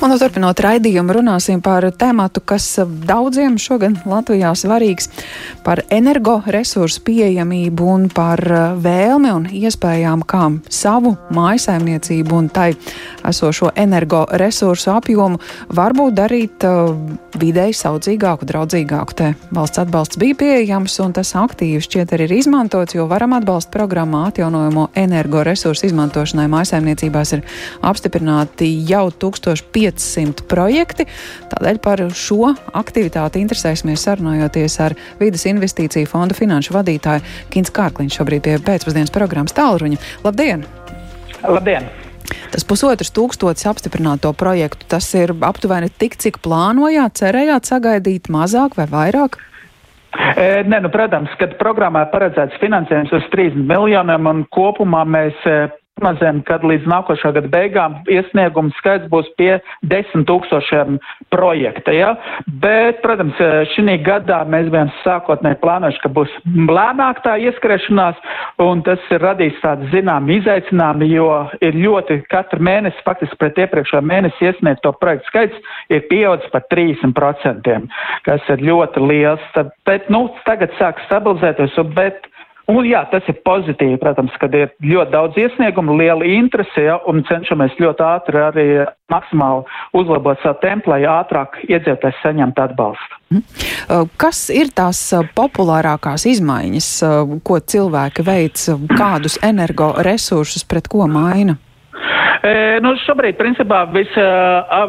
Un turpinot raidījumu, runāsim par tēmatu, kas daudziem šogad Latvijā svarīgs - par energoresursu pieejamību un par vēlmi un iespējām, kā savu mājasaimniecību un tai esošo energoresursu apjomu varbūt darīt uh, vidēji saudzīgāku, draudzīgāku. Te valsts atbalsts bija pieejams un tas aktīvi šķiet arī ir izmantots, jo varam atbalsta programmā atjaunojamo energoresursu izmantošanai mājasaimniecībās ir apstiprināti jau 1500 500 projekti. Tādēļ par šo aktivitāti interesēsimies sarunājoties ar Vides investīciju fonda finanšu vadītāju Kins Kārkliņš šobrīd pie pēcpusdienas programmas tālruņa. Labdien! Labdien! Tas pusotrs tūkstotis apstiprināto projektu, tas ir aptuveni tik, cik plānojāt, cerējāt sagaidīt mazāk vai vairāk? E, nē, nu, protams, kad programmā paredzēts finansējums uz 30 miljoniem un kopumā mēs prognozēm, kad līdz nākošā gada beigām iesniegums skaits būs pie desmit tūkstošiem projekta. Ja? Bet, protams, šī gadā mēs bijām sākotnēji plānojuši, ka būs lēnāk tā ieskriešanās, un tas ir radījis tādu zinām izaicinājumu, jo ir ļoti katru mēnesi, faktiski pret iepriekšējo mēnesi iesniegt to projektu skaits ir pieaudzis par 30%, kas ir ļoti liels. Tad, bet, nu, tagad sāk stabilizēties, bet Un, jā, tas ir pozitīvi, protams, kad ir ļoti daudz iesniegumu, liela interese, ja, un cenšamies ļoti ātri arī maksimāli uzlabot savu tempu, lai ātrāk iedzīvotājs saņemtu atbalstu. Mhm. Kas ir tās populārākās izmaiņas, ko cilvēki veic, kādus energoresursus pret ko maina? Nu, šobrīd, principā, vis,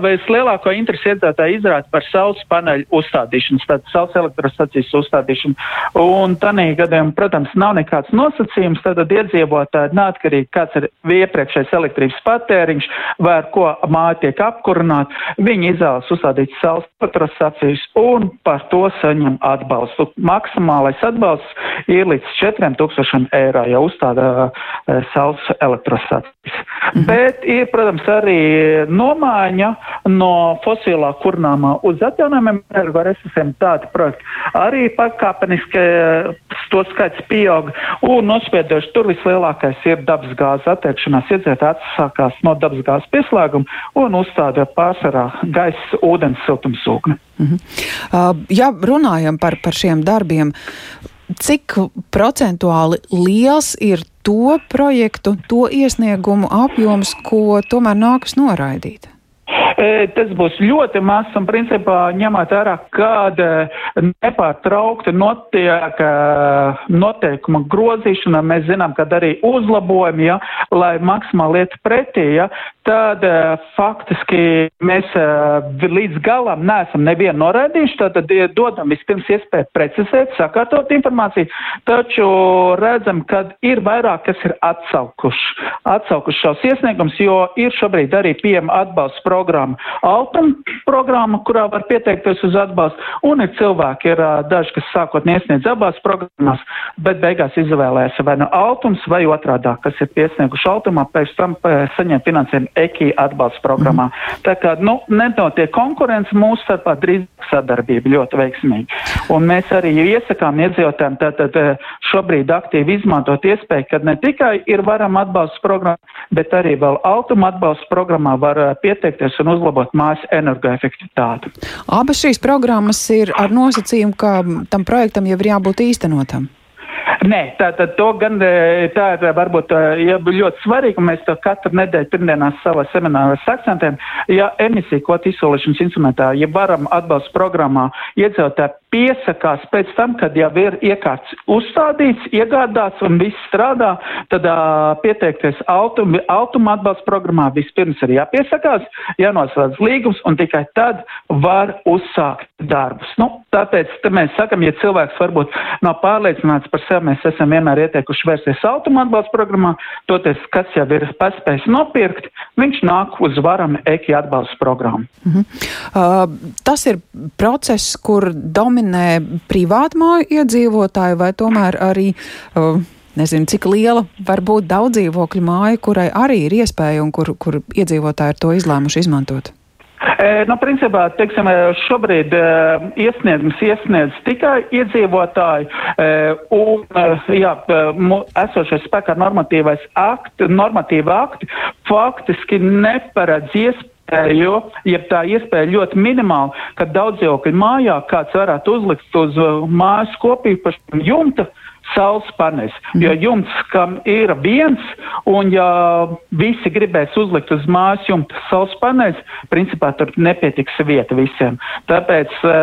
vislielāko interesi iedzīvotāji izrāda par saules paneļu uzstādīšanu, tātad saules elektrostacijas uzstādīšanu. Un tanī gadiem, protams, nav nekāds nosacījums, tad iedzīvotāji neatkarīgi, kāds ir iepriekšējais elektrības patēriņš, vai ar ko māja tiek apkurināta, viņi izvēlas uzstādīt saules elektrostacijas un par to saņem atbalstu. Maksimālais atbalsts ir līdz 4000 eiro, ja uzstāda saules elektrostacijas. Mhm. Bet ir, protams, arī nomaiņa no fosilā kurnāmā uz atjaunojumiem energoresursiem. Tādi projekti arī pakāpeniski to skaits pieaug un nospiedoši tur vislielākais ir dabas gāzes attiekšanās. Iedzēt atsākās no dabas gāzes pieslēguma un uzstāda pārsvarā gaisa, ūdens siltumsūkni. Mm -hmm. uh, ja runājam par, par šiem darbiem, cik procentuāli liels ir to projektu, to iesniegumu apjoms, ko tomēr nākas noraidīt? Tas būs ļoti mazs un, principā, ņemot vērā, kāda nepārtraukti notiek noteikuma grozīšana, mēs zinām, ka arī uzlabojumi, ja, lai maksimāli iet pretī, ja, tad faktiski mēs līdz galam neesam nevienu noraidījuši, tad dodam vispirms iespēju precizēt, sakārtot informāciju, taču redzam, ka ir vairāk, kas ir atsaukuši, atsaukuši šos iesniegums, jo ir šobrīd arī pieejama atbalsts programma programma. Altum programma, kurā var pieteikties uz atbalstu, un ir cilvēki, ir daži, kas sākotnēji iesniedz abās programmās, bet beigās izvēlēs vai nu Altums vai otrādā, kas ir piesnieguši Altumā, pēc tam saņem finansējumu EKI atbalsta programmā. Mm. Tā kā, nu, nenotiek konkurence mūsu starpā, drīz sadarbība ļoti veiksmīga. Un mēs arī iesakām iedzīvotājiem tātad šobrīd aktīvi izmantot iespēju, ka ne tikai ir varam atbalsta programma, bet arī vēl Altuma atbalsta programmā var pieteikties un uzlabot mājas energoefektivitāti. Abas šīs programmas ir ar nosacījumu, ka tam projektam jau ir jābūt īstenotam. Nē, tā tad to gan e, tā ir varbūt e, ja, ļoti svarīgi, mēs to katru nedēļu pirmdienās savā seminārā akcentējam. Ja emisiju kvotu izsolīšanas instrumentā, ja varam atbalsta programmā iedzīvotāji piesakās pēc tam, kad jau ir iekārts uzstādīts, iegādāts un viss strādā, tad uh, pieteikties autum, automa atbalsta programmā vispirms ir jāpiesakās, jānoslēdz līgums un tikai tad var uzsākt darbus. Nu, tāpēc mēs sakam, ja cilvēks varbūt nav pārliecināts par sevi, mēs esam vienmēr ieteikuši vērsties automa atbalsta programmā, toties, kas jau ir paspējis nopirkt, viņš nāk uz varam eki atbalsta programmu. Mm -hmm. uh, tas ir process, kur dominē dominē privātmāju iedzīvotāji vai tomēr arī. Uh, Nezinu, cik liela var būt daudz dzīvokļu māja, kurai arī ir iespēja un kur, kur iedzīvotāji ir to izlēmuši izmantot. E, nu, principā, teiksim, šobrīd e, iesniegums iesniedz tikai iedzīvotāji, e, un, jā, esošais spēkā normatīvais akti, normatīva akti faktiski neparedz iespēju iespēju, ja tā iespēja ļoti minimāli, ka daudzdzīvokļu mājā kāds varētu uzlikt uz mājas kopīpašu jumta saules paneļus. Mm. Jo jumts, kam ir viens, un ja visi gribēs uzlikt uz mājas jumta saules paneļus, principā tur nepietiks vieta visiem. Tāpēc e,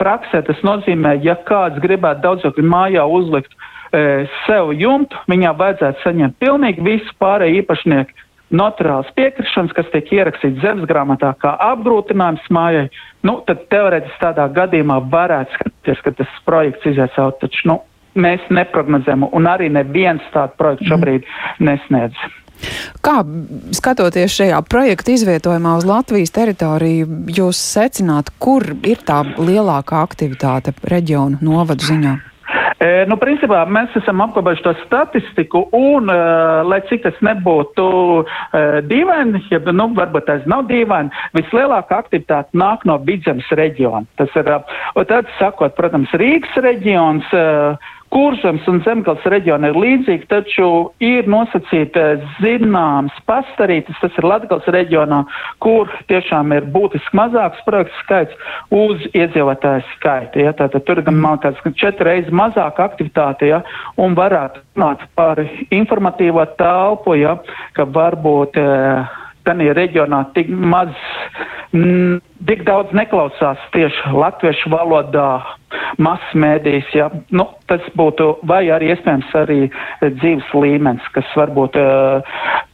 praksē tas nozīmē, ja kāds gribētu daudzokļu mājā uzlikt e, sev jumtu, viņā vajadzētu saņemt pilnīgi visu pārējo īpašnieku noturāls piekrišanas, kas tiek ierakstīts zemes grāmatā kā apgrūtinājums mājai, nu, tad teorētiski tādā gadījumā varētu skatīties, ka tas projekts izies cauri, taču, nu, mēs neprognozējam, un arī neviens tāds projekts mhm. šobrīd nesniedz. Kā skatoties šajā projekta izvietojumā uz Latvijas teritoriju, jūs secināt, kur ir tā lielākā aktivitāte reģionu novadu ziņā? E, nu, principā mēs esam apkopojuši to statistiku, un, uh, lai cik tas nebūtu uh, dīvaini, ja nu, varbūt tas nav dīvaini, vislielākā aktivitāte nāk no Vidzemes reģiona. Tas ir, uh, tad sakot, protams, Rīgas reģions. Uh, Kursams un Zemgals reģiona ir līdzīgi, taču ir nosacīta zināms pastarītis, tas ir Latgals reģionā, kur tiešām ir būtiski mazāks projektu skaits uz iedzīvotāju skaitu. Ja? Tātad tur gan man četri reizes mazāk aktivitāte, ja? un varētu runāt par informatīvo telpu, ja? ka varbūt. Eh, Tanī reģionā tik maz, m, tik daudz neklausās tieši latviešu valodā, masmēdīs, ja, nu, tas būtu, vai arī iespējams arī dzīves līmenis, kas varbūt,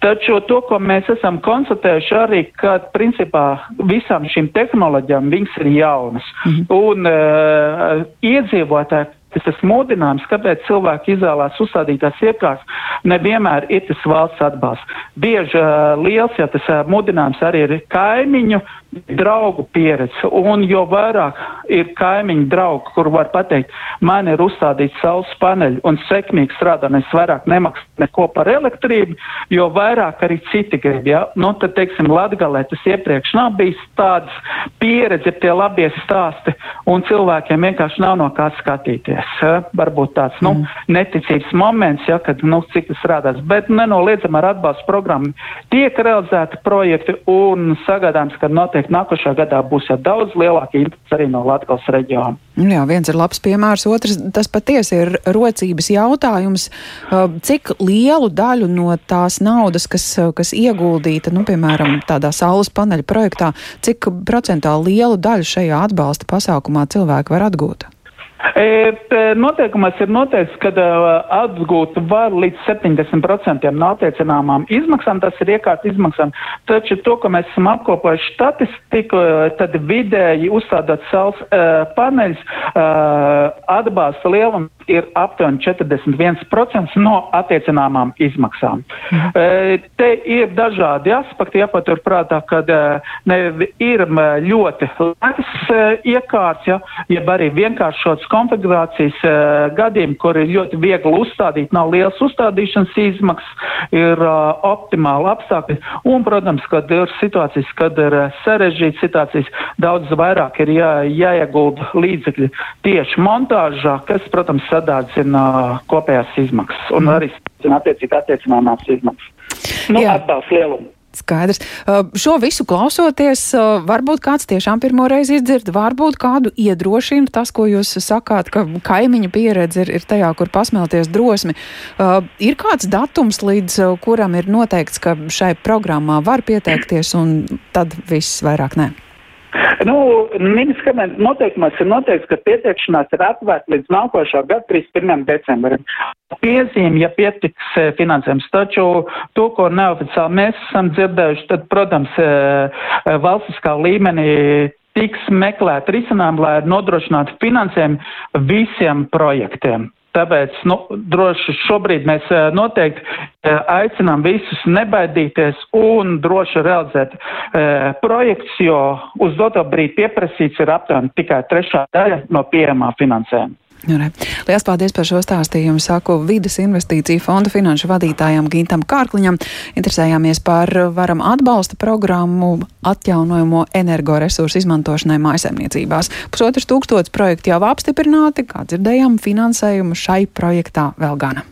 taču to, ko mēs esam konstatējuši arī, ka principā visām šīm tehnoloģijām viņas ir jaunas. Mhm. Un uh, iedzīvotāji Tas ir mudinājums, kāpēc cilvēki izvēlās uzstādītās iekārtas. Nevienmēr ir tas valsts atbalsts. Bieži uh, liels, ja tas uh, mudinājums arī ir kaimiņu draugu pieredze, un jo vairāk ir kaimiņu draugu, kur var pateikt, man ir uzstādīts saules paneļi un sekmīgi strādā, es vairāk nemaksu neko par elektrību, jo vairāk arī citi grib, ja? Nu, tad, teiksim, Latgalē tas iepriekš nav bijis tāds pieredze, tie labie stāsti, un cilvēkiem vienkārši nav no kā skatīties. Ja? Varbūt tāds, nu, mm. neticības moments, ja, kad, nu, cik tas strādās, bet nenoliedzam ar atbalstu programmu tiek realizēti projekti un sagādājums, ka noteikti nākošā gadā būs jau daudz lielāka interese arī no Latvijas reģiona. Jā, viens ir labs piemērs, otrs tas patiesi ir rocības jautājums. Uh, cik lielu daļu no tās naudas, kas, kas ieguldīta, nu, piemēram, tādā saules paneļa projektā, cik procentāli lielu daļu šajā atbalsta pasākumā cilvēki var atgūt? E, noteikumos ir noteikts, ka atgūt var līdz 70% no attiecināmām izmaksām, tas ir iekārt izmaksām, taču to, ka mēs esam apkopojuši statistiku, tad vidēji uzstādot saules paneļus, atbalsta lielums ir aptuveni 41% no attiecināmām izmaksām. Mhm. Uh, te ir dažādi aspekti, jāpatur prātā, kad uh, ne, ir ļoti lētas uh, iekārts, ja, jeb arī vienkāršots konfigurācijas gadījumi, kur ir ļoti viegli uzstādīt, nav liels uzstādīšanas izmaksas, ir optimāli apstākļi. Un, protams, kad ir situācijas, kad ir sarežģītas situācijas, daudz vairāk ir jā, jāiegulda līdzekļi tieši montāžā, kas, protams, sadārdzina kopējās izmaksas un mm. arī attiecīgi attiecināmās izmaksas. Nu, atbalsts lielumu. Skaidrs. Uh, šo visu klausoties, uh, varbūt kāds tiešām pirmo reizi izdzird, varbūt kādu iedrošina tas, ko jūs sakāt, ka kaimiņa pieredze ir, ir tajā, kur pasmelties drosmi. Uh, ir kāds datums, līdz kuram ir noteikts, ka šai programmā var pieteikties, un tad viss vairāk nē? Nu, Ministra noteikumos ir noteikts, ka pieteikšanās ir atvērta līdz nākošā gada 31. decembrim. Piezīme, ja pietiks e, finansējums, taču to, ko neoficiāli mēs esam dzirdējuši, tad, protams, e, e, valstiskā līmenī tiks meklēt risinājumu, lai nodrošinātu finansējumu visiem projektiem. Tāpēc nu, droši šobrīd mēs eh, noteikti eh, aicinām visus nebaidīties un droši realizēt e, projekts, jo uz doto brīdi pieprasīts ir aptuveni tikai trešā daļa no pieejamā finansējuma. Nu, Lielas paldies par šo stāstījumu. Saku vidas investīciju fonda finanšu vadītājam Gintam Kārkliņam. Interesējāmies par varam atbalsta programmu atjaunojamo energoresursu izmantošanai mājasemniecībās. Pusotrs tūkstots projekti jau apstiprināti, kā dzirdējām, finansējumu šai projektā vēl gana.